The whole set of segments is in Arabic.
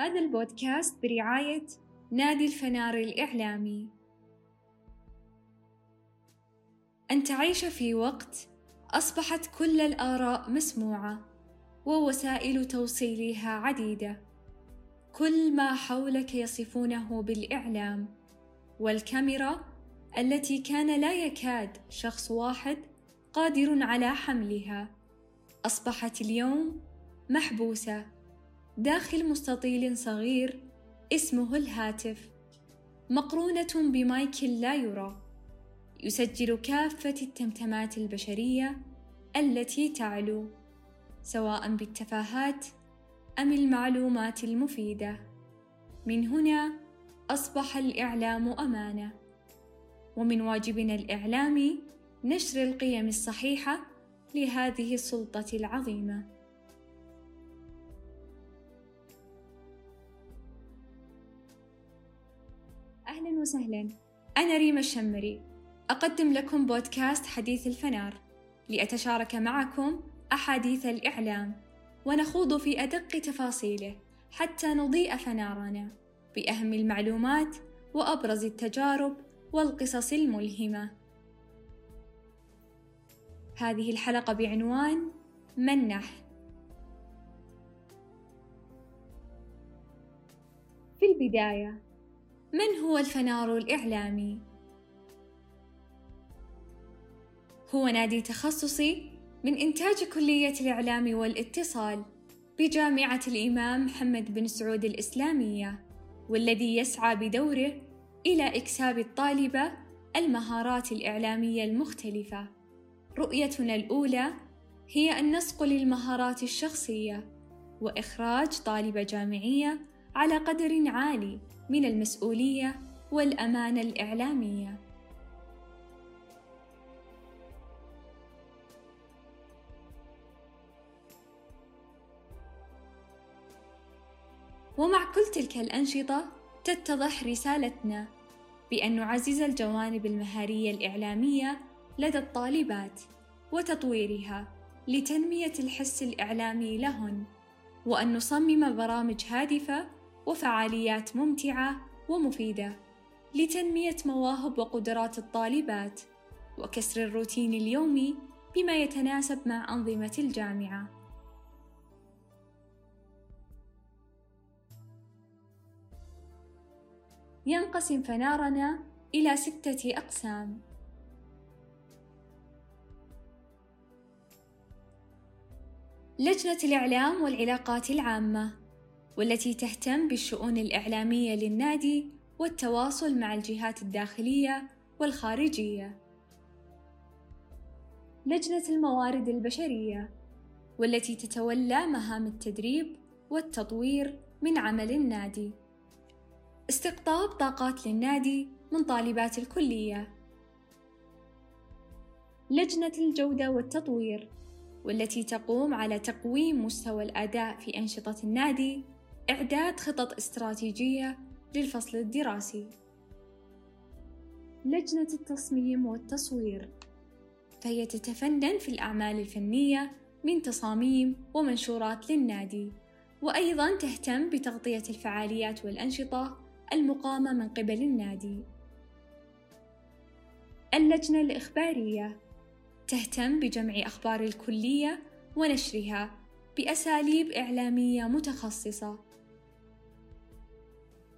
هذا البودكاست برعاية نادي الفنار الإعلامي. أن تعيش في وقت أصبحت كل الآراء مسموعة ووسائل توصيلها عديدة. كل ما حولك يصفونه بالإعلام والكاميرا التي كان لا يكاد شخص واحد قادر على حملها. أصبحت اليوم محبوسة داخل مستطيل صغير اسمه الهاتف. مقرونة بمايك لا يرى. يسجل كافة التمتمات البشرية التي تعلو سواء بالتفاهات أم المعلومات المفيدة. من هنا أصبح الإعلام أمانة. ومن واجبنا الإعلامي نشر القيم الصحيحة لهذه السلطة العظيمة. وسهلا أنا ريما الشمري أقدم لكم بودكاست حديث الفنار لأتشارك معكم أحاديث الإعلام ونخوض في أدق تفاصيله حتى نضيء فنارنا بأهم المعلومات وأبرز التجارب والقصص الملهمة. هذه الحلقة بعنوان من نحن؟ في البداية، من هو الفنار الإعلامي؟ هو نادي تخصصي من إنتاج كلية الإعلام والاتصال بجامعة الإمام محمد بن سعود الإسلامية، والذي يسعى بدوره إلى إكساب الطالبة المهارات الإعلامية المختلفة. رؤيتنا الأولى هي أن نصقل المهارات الشخصية وإخراج طالبة جامعية على قدر عالي من المسؤولية والأمانة الإعلامية. ومع كل تلك الأنشطة تتضح رسالتنا بأن نعزز الجوانب المهارية الإعلامية لدى الطالبات وتطويرها لتنمية الحس الإعلامي لهن، وأن نصمم برامج هادفة وفعاليات ممتعة ومفيدة لتنمية مواهب وقدرات الطالبات وكسر الروتين اليومي بما يتناسب مع أنظمة الجامعة. ينقسم فنارنا إلى ستة أقسام لجنة الإعلام والعلاقات العامة والتي تهتم بالشؤون الإعلامية للنادي والتواصل مع الجهات الداخلية والخارجية. لجنة الموارد البشرية والتي تتولى مهام التدريب والتطوير من عمل النادي. استقطاب طاقات للنادي من طالبات الكلية لجنة الجودة والتطوير والتي تقوم على تقويم مستوى الأداء في أنشطة النادي إعداد خطط استراتيجية للفصل الدراسي لجنة التصميم والتصوير فهي تتفنن في الأعمال الفنية من تصاميم ومنشورات للنادي وأيضا تهتم بتغطية الفعاليات والأنشطة المقامة من قبل النادي. اللجنة الإخبارية تهتم بجمع أخبار الكلية ونشرها بأساليب إعلامية متخصصة.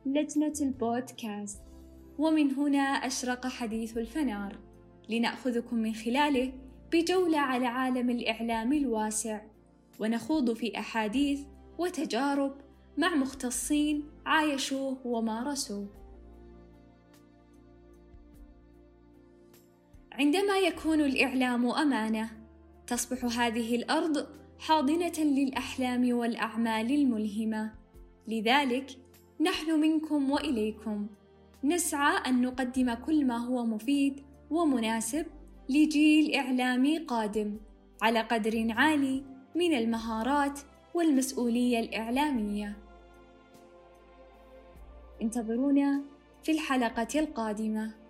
لجنة البودكاست ومن هنا أشرق حديث الفنار. لنأخذكم من خلاله بجولة على عالم الإعلام الواسع. ونخوض في أحاديث وتجارب مع مختصين عايشوه ومارسوه عندما يكون الإعلام أمانة تصبح هذه الأرض حاضنة للأحلام والأعمال الملهمة. لذلك نحن منكم وإليكم. نسعى أن نقدم كل ما هو مفيد ومناسب لجيل إعلامي قادم على قدر عالي من المهارات والمسؤولية الإعلامية. انتظرونا في الحلقة القادمة.